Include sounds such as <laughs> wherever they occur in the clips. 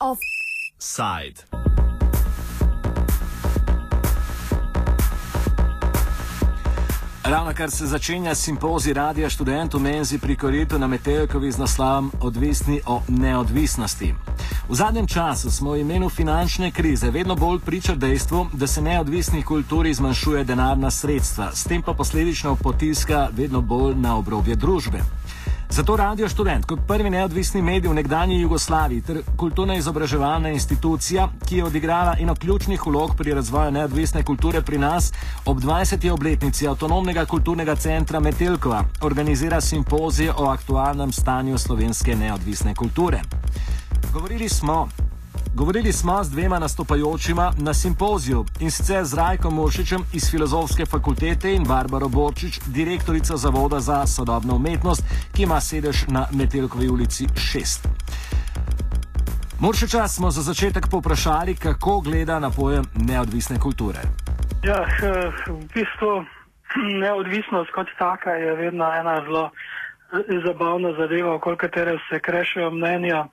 Offside. Kar se začenja simpozij Radia študent v menzi pri Koritu na Metelkovi z naslovom Odvisni o neodvisnosti. V zadnjem času smo v imenu finančne krize vedno bolj priča dejstvu, da se neodvisni kulturi zmanjšuje denarna sredstva, s tem pa posledično potiska vedno bolj na obrobje družbe. Zato Radio Student, kot prvi neodvisni medij v nekdanji Jugoslaviji ter kulturna izobraževalna institucija, ki je odigrala eno ključnih vlog pri razvoju neodvisne kulture pri nas, ob 20. obletnici avtonomnega kulturnega centra Metelkova organizira simpozij o aktualnem stanju slovenske neodvisne kulture. Govorili smo, Govorili smo z dvema nastopajočima na simpoziju in sicer z Rajkom Muršičem iz Filozofske fakultete in Barbaro Borčič, direktorica Zavoda za sodobno umetnost, ki ima sedež na Metelkovi ulici 6. Muršiča smo za začetek poprašali, kako gleda na pojem neodvisne kulture. Ja, eh, v bistvu <clears throat> neodvisnost kot taka je vedno ena zelo eh, zabavna zadeva, okoli katere se krešajo mnenja.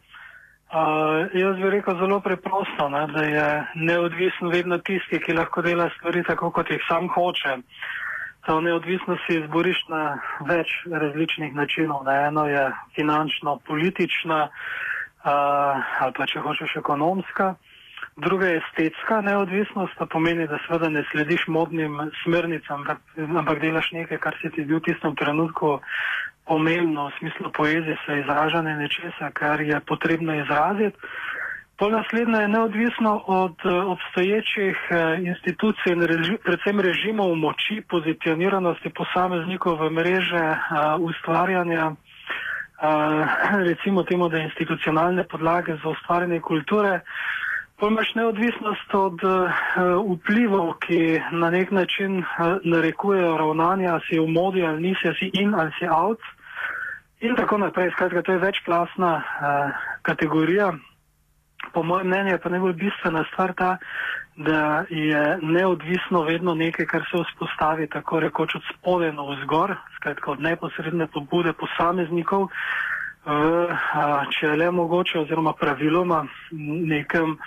Uh, jaz bi rekel zelo preprosto, ne, da je neodvisen vedno tisti, ki lahko dela stvari tako, kot jih sam hoče. To neodvisnost si izboriš na več različnih načinov. Ne. Eno je finančno-politična uh, ali pa če hočeš ekonomska, druga je estetska neodvisnost, to pomeni, da seveda ne slediš modnim smernicam, ampak delaš nekaj, kar se ti zdi v tistem trenutku pomembno v smislu poezije, se izražanje nečesa, kar je potrebno izraziti. Pol naslednje je neodvisno od obstoječih uh, institucij in predvsem režimov moči, pozicioniranosti posameznikov v mreže uh, ustvarjanja, uh, recimo temu, da institucionalne podlage za ustvarjanje kulture. Pol imaš neodvisnost od uh, vplivov, ki na nek način uh, narekujejo ravnanja, si v modi ali nisi, si in ali si out. In tako naprej, skratka, to je večplasna uh, kategorija. Po mojem mnenju je pa najbolj bistvena stvar ta, da je neodvisno vedno nekaj, kar se vzpostavi tako rekoč od spodaj na vzgor, skratka od neposredne pobude posameznikov, uh, če je le mogoče oziroma praviloma nekem,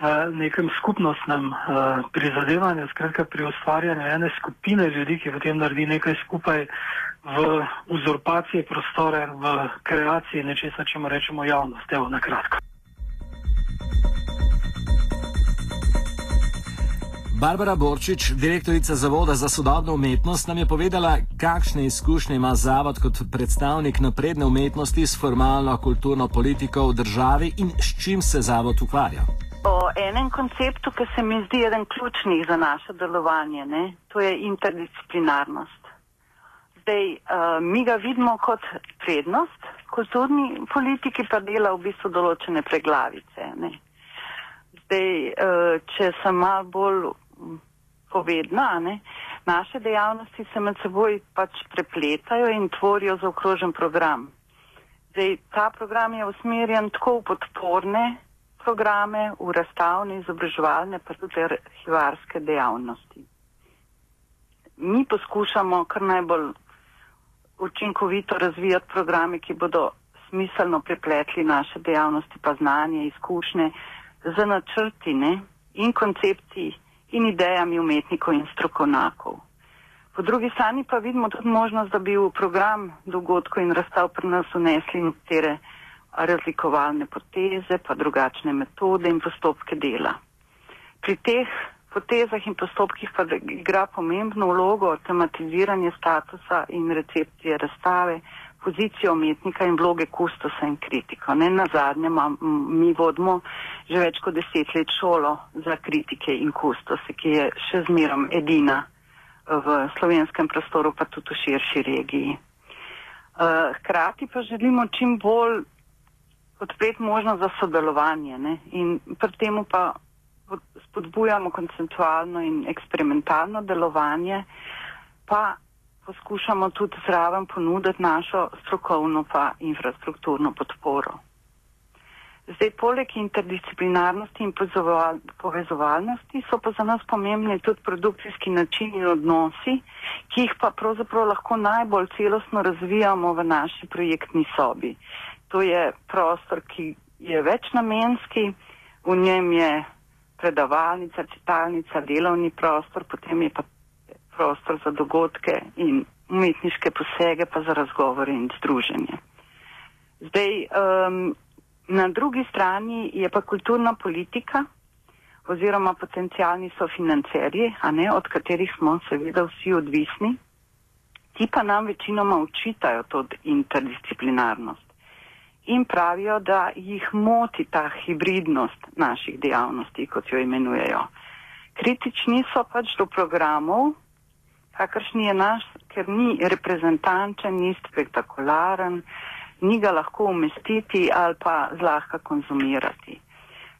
uh, nekem skupnostnem uh, prizadevanju, skratka pri ustvarjanju ene skupine ljudi, ki potem naredi nekaj skupaj v uzurpaciji prostora, v kreaciji nečesa, če mu rečemo javnost. Evo, na kratko. Barbara Borčič, direktorica Zavoda za sodobno umetnost, nam je povedala, kakšne izkušnje ima Zavod kot predstavnik napredne umetnosti s formalno kulturno politiko v državi in s čim se Zavod ukvarja. O enem konceptu, ki se mi zdi eden ključnih za naše delovanje, ne, to je interdisciplinarnost zdaj uh, mi ga vidimo kot prednost, kulturni politiki pa dela v bistvu določene preglavice. Ne. Zdaj, uh, če sem malo bolj povedna, ne, naše dejavnosti se med seboj pač prepletajo in tvorijo zaokrožen program. Zdaj, ta program je usmerjen tako v podporne programe, v razstavne, izobraževalne, pa tudi arhivarske dejavnosti. Mi poskušamo kar najbolj učinkovito razvijati programe, ki bodo smiselno prepletli naše dejavnosti, pa znanje, izkušnje z načrti ne, in koncepti in idejami umetnikov in strokovnjakov. Po drugi strani pa vidimo tudi možnost, da bi v program dogodkov in razstav pri nas unesli nekatere razlikovalne poteze, pa drugačne metode in postopke dela. Pri teh potezah in postopkih pa igra pomembno vlogo tematiziranje statusa in recepcije razstave, pozicijo umetnika in vloge kustosa in kritika. Ne na zadnje, mi vodimo že več kot deset let šolo za kritike in kustose, ki je še zmerom edina v slovenskem prostoru, pa tudi v širši regiji. Eh, hkrati pa želimo čim bolj odpreti možnost za sodelovanje ne? in pri temu pa spodbujamo konceptualno in eksperimentalno delovanje, pa poskušamo tudi zraven ponuditi našo strokovno pa infrastrukturno podporo. Zdaj, poleg interdisciplinarnosti in povezovalnosti so pa za nas pomembni tudi produkcijski načini in odnosi, ki jih pa pravzaprav lahko najbolj celostno razvijamo v naši projektni sobi. To je prostor, ki je večnamenski, v njem je predavalnica, čitalnica, delovni prostor, potem je pa prostor za dogodke in umetniške posege, pa za razgovore in združenje. Zdaj, um, na drugi strani je pa kulturna politika oziroma potencijalni sofinancerji, ne od katerih smo seveda vsi odvisni. Ti pa nam večinoma učitajo to interdisciplinarnost in pravijo, da jih moti ta hibridnost naših dejavnosti, kot jo imenujejo. Kritični so pač do programov, kakršni je naš, ker ni reprezentančen, ni spektakularen, ni ga lahko umestiti ali pa zlahka konzumirati.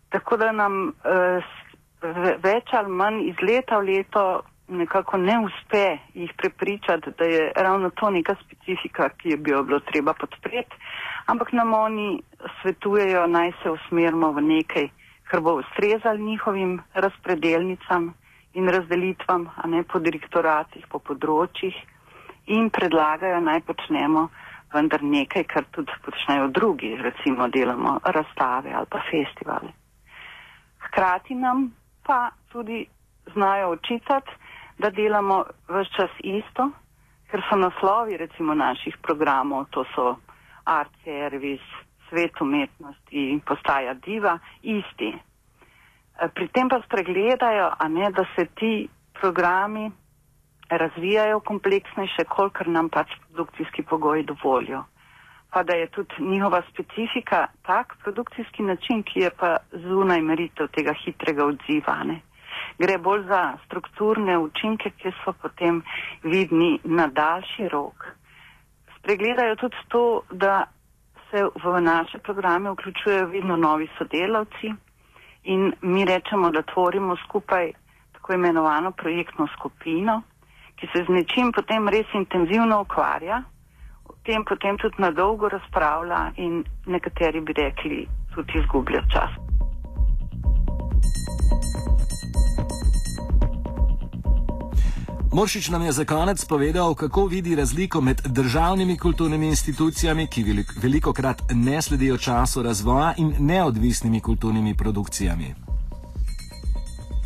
Tako da nam eh, več ali manj iz leta v leto nekako ne uspe jih prepričati, da je ravno to neka specifika, ki bi jo bilo treba podpreti, ampak nam oni svetujejo, naj se usmerimo v nekaj, kar bo ustrezal njihovim razpredelnicam in razdelitvam, a ne po direktoratih, po področjih in predlagajo, naj počnemo vendar nekaj, kar tudi počnejo drugi, recimo delamo razstave ali pa festivale. Hkrati nam pa tudi znajo očitati, da delamo vse čas isto, ker so naslovi recimo naših programov, to so art service, svet umetnosti postaja diva, isti. Pri tem pa spregledajo, ne, da se ti programi razvijajo kompleksnejše, kolikor nam pač produkcijski pogoji dovolijo. Pa da je tudi njihova specifika tak produkcijski način, ki je pa zunaj meritev tega hitrega odziva. Ne. Gre bolj za strukturne učinke, ki so potem vidni na daljši rok. Spregledajo tudi to, da se v naše programe vključujejo vedno novi sodelavci in mi rečemo, da tvorimo skupaj tako imenovano projektno skupino ki se z nečim potem res intenzivno ukvarja, o tem potem tudi na dolgo razpravlja in nekateri bi rekli, tudi izgublja čas. Moršič nam je za konec povedal, kako vidi razliko med državnimi kulturnimi institucijami, ki veliko krat ne sledijo času razvoja, in neodvisnimi kulturnimi produkcijami.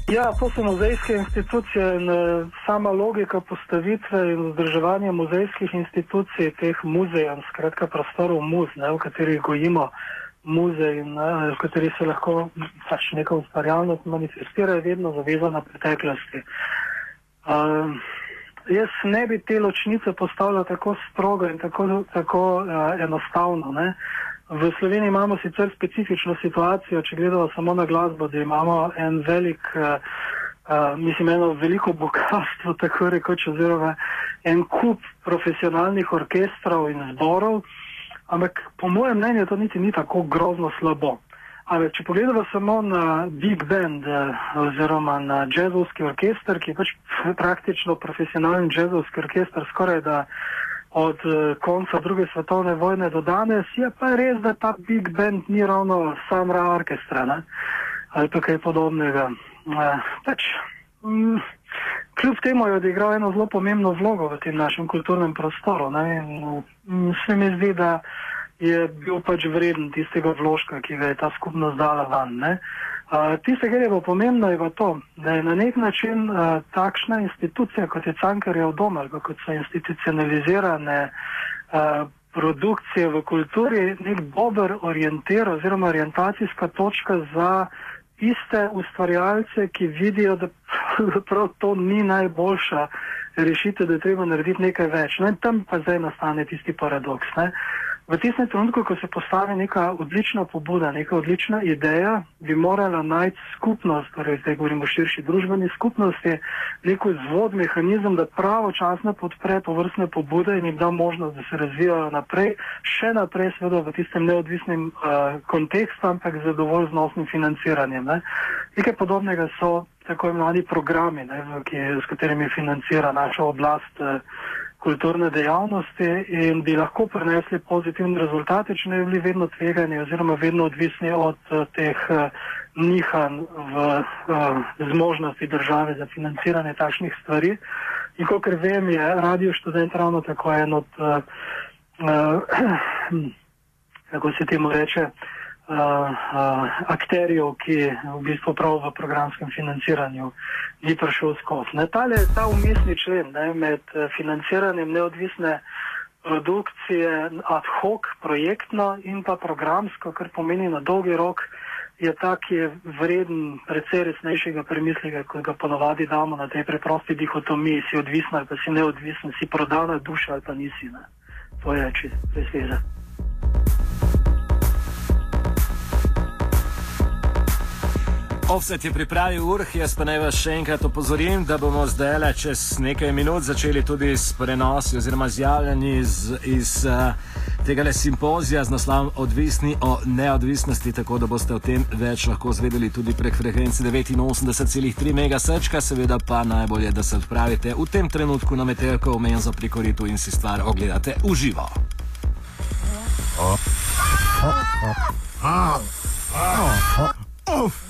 Ja, to so muzejske institucije in uh, sama logika postavitve in vzdrževanja muzejskih institucij, teh muzejev, skratka prostorov muz, ne, v katerih gojimo muzej in uh, v katerih se lahko pač neka ustvarjalnost manifestira, je vedno zavezana preteklosti. Uh, jaz ne bi te ločnice postavljal tako strogo in tako, tako uh, enostavno. Ne. V Sloveniji imamo sicer specifično situacijo, če gledamo samo na glasbo, da imamo en velik, uh, uh, mislim, eno veliko bogatstvo, <laughs> tako rekoč, oziroma en kup profesionalnih orkestrov in zborov, ampak po mojem mnenju to niti ni tako grozno slabo. Ampak če pogledamo samo na big band uh, oziroma na jazzovski orkester, ki je pač praktično profesionalni jazzovski orkester, skoraj da od uh, konca druge svetovne vojne do danes, je pa res, da ta Big Band ni ravno samra orkestra ne? ali pa kaj podobnega. Uh, pač, mm, kljub temu je odigral eno zelo pomembno vlogo v tem našem kulturnem prostoru. Mm, se mi zdi, da je bil pač vreden tistega vložka, ki ga je ta skupnost dala van. Uh, Tisto, kar je bilo pomembno, je pa to, da je na nek način uh, takšna institucija, kot je Cankarjev dom ali kot so institucionalizirane uh, produkcije v kulturi, nek dober orientir oziroma orientacijska točka za tiste ustvarjalce, ki vidijo, da <laughs> prav to ni najboljša rešitev, da je treba narediti nekaj več. No in tam pa zdaj nastane tisti paradoks. Ne? V tistem trenutku, ko se postavi neka odlična pobuda, neka odlična ideja, bi morala najti skupnost, torej zdaj govorimo o širši družbeni skupnosti, neko izvod, mehanizem, da pravočasno podpre to vrstne pobude in jim da možnost, da se razvijajo naprej, še naprej seveda v tistem neodvisnem uh, kontekstu, ampak z dovolj znosnim financiranjem. Ne. Nekaj podobnega so tako imenovani programi, ne, ki, s katerimi financira naša oblast. Uh, kulturne dejavnosti in bi lahko prinesli pozitivne rezultate, če ne bi bili vedno tvegani oziroma vedno odvisni od uh, teh uh, nihanj v uh, zmožnosti države za financiranje takšnih stvari. In kot vem, je radio študent ravno tako en od, uh, uh, <clears throat> kako se temu reče, uh, uh, akterjev, ki v bistvu prav v programskem financiranju ni prišel skozi. Tale, ta umestni člen ne, med financiranjem neodvisne produkcije ad hoc, projektno in pa programsko, kar pomeni na dolgi rok, je tak, ki je vreden precej resnejšega premisleka, kot ga ponovadi damo na tej preprosti dihotomiji, si odvisna ali pa si neodvisna, si prodana duša ali pa nisi. Ne. To je čisto res veze. Offset je pripravil urh, jaz pa naj vas še enkrat opozorim, da bomo zdaj le čez nekaj minut začeli tudi s prenosi oziroma z javljanji iz, iz uh, tega le simpozija z naslovom Odvisni o neodvisnosti, tako da boste o tem več lahko zvedeli tudi prek frekvence 89,3 MHz, seveda pa najbolje, da se odpravite v tem trenutku na metelko v menzo pri koritu in si stvar ogledate v živo. Oh. Oh. Oh. Oh. Oh. Oh.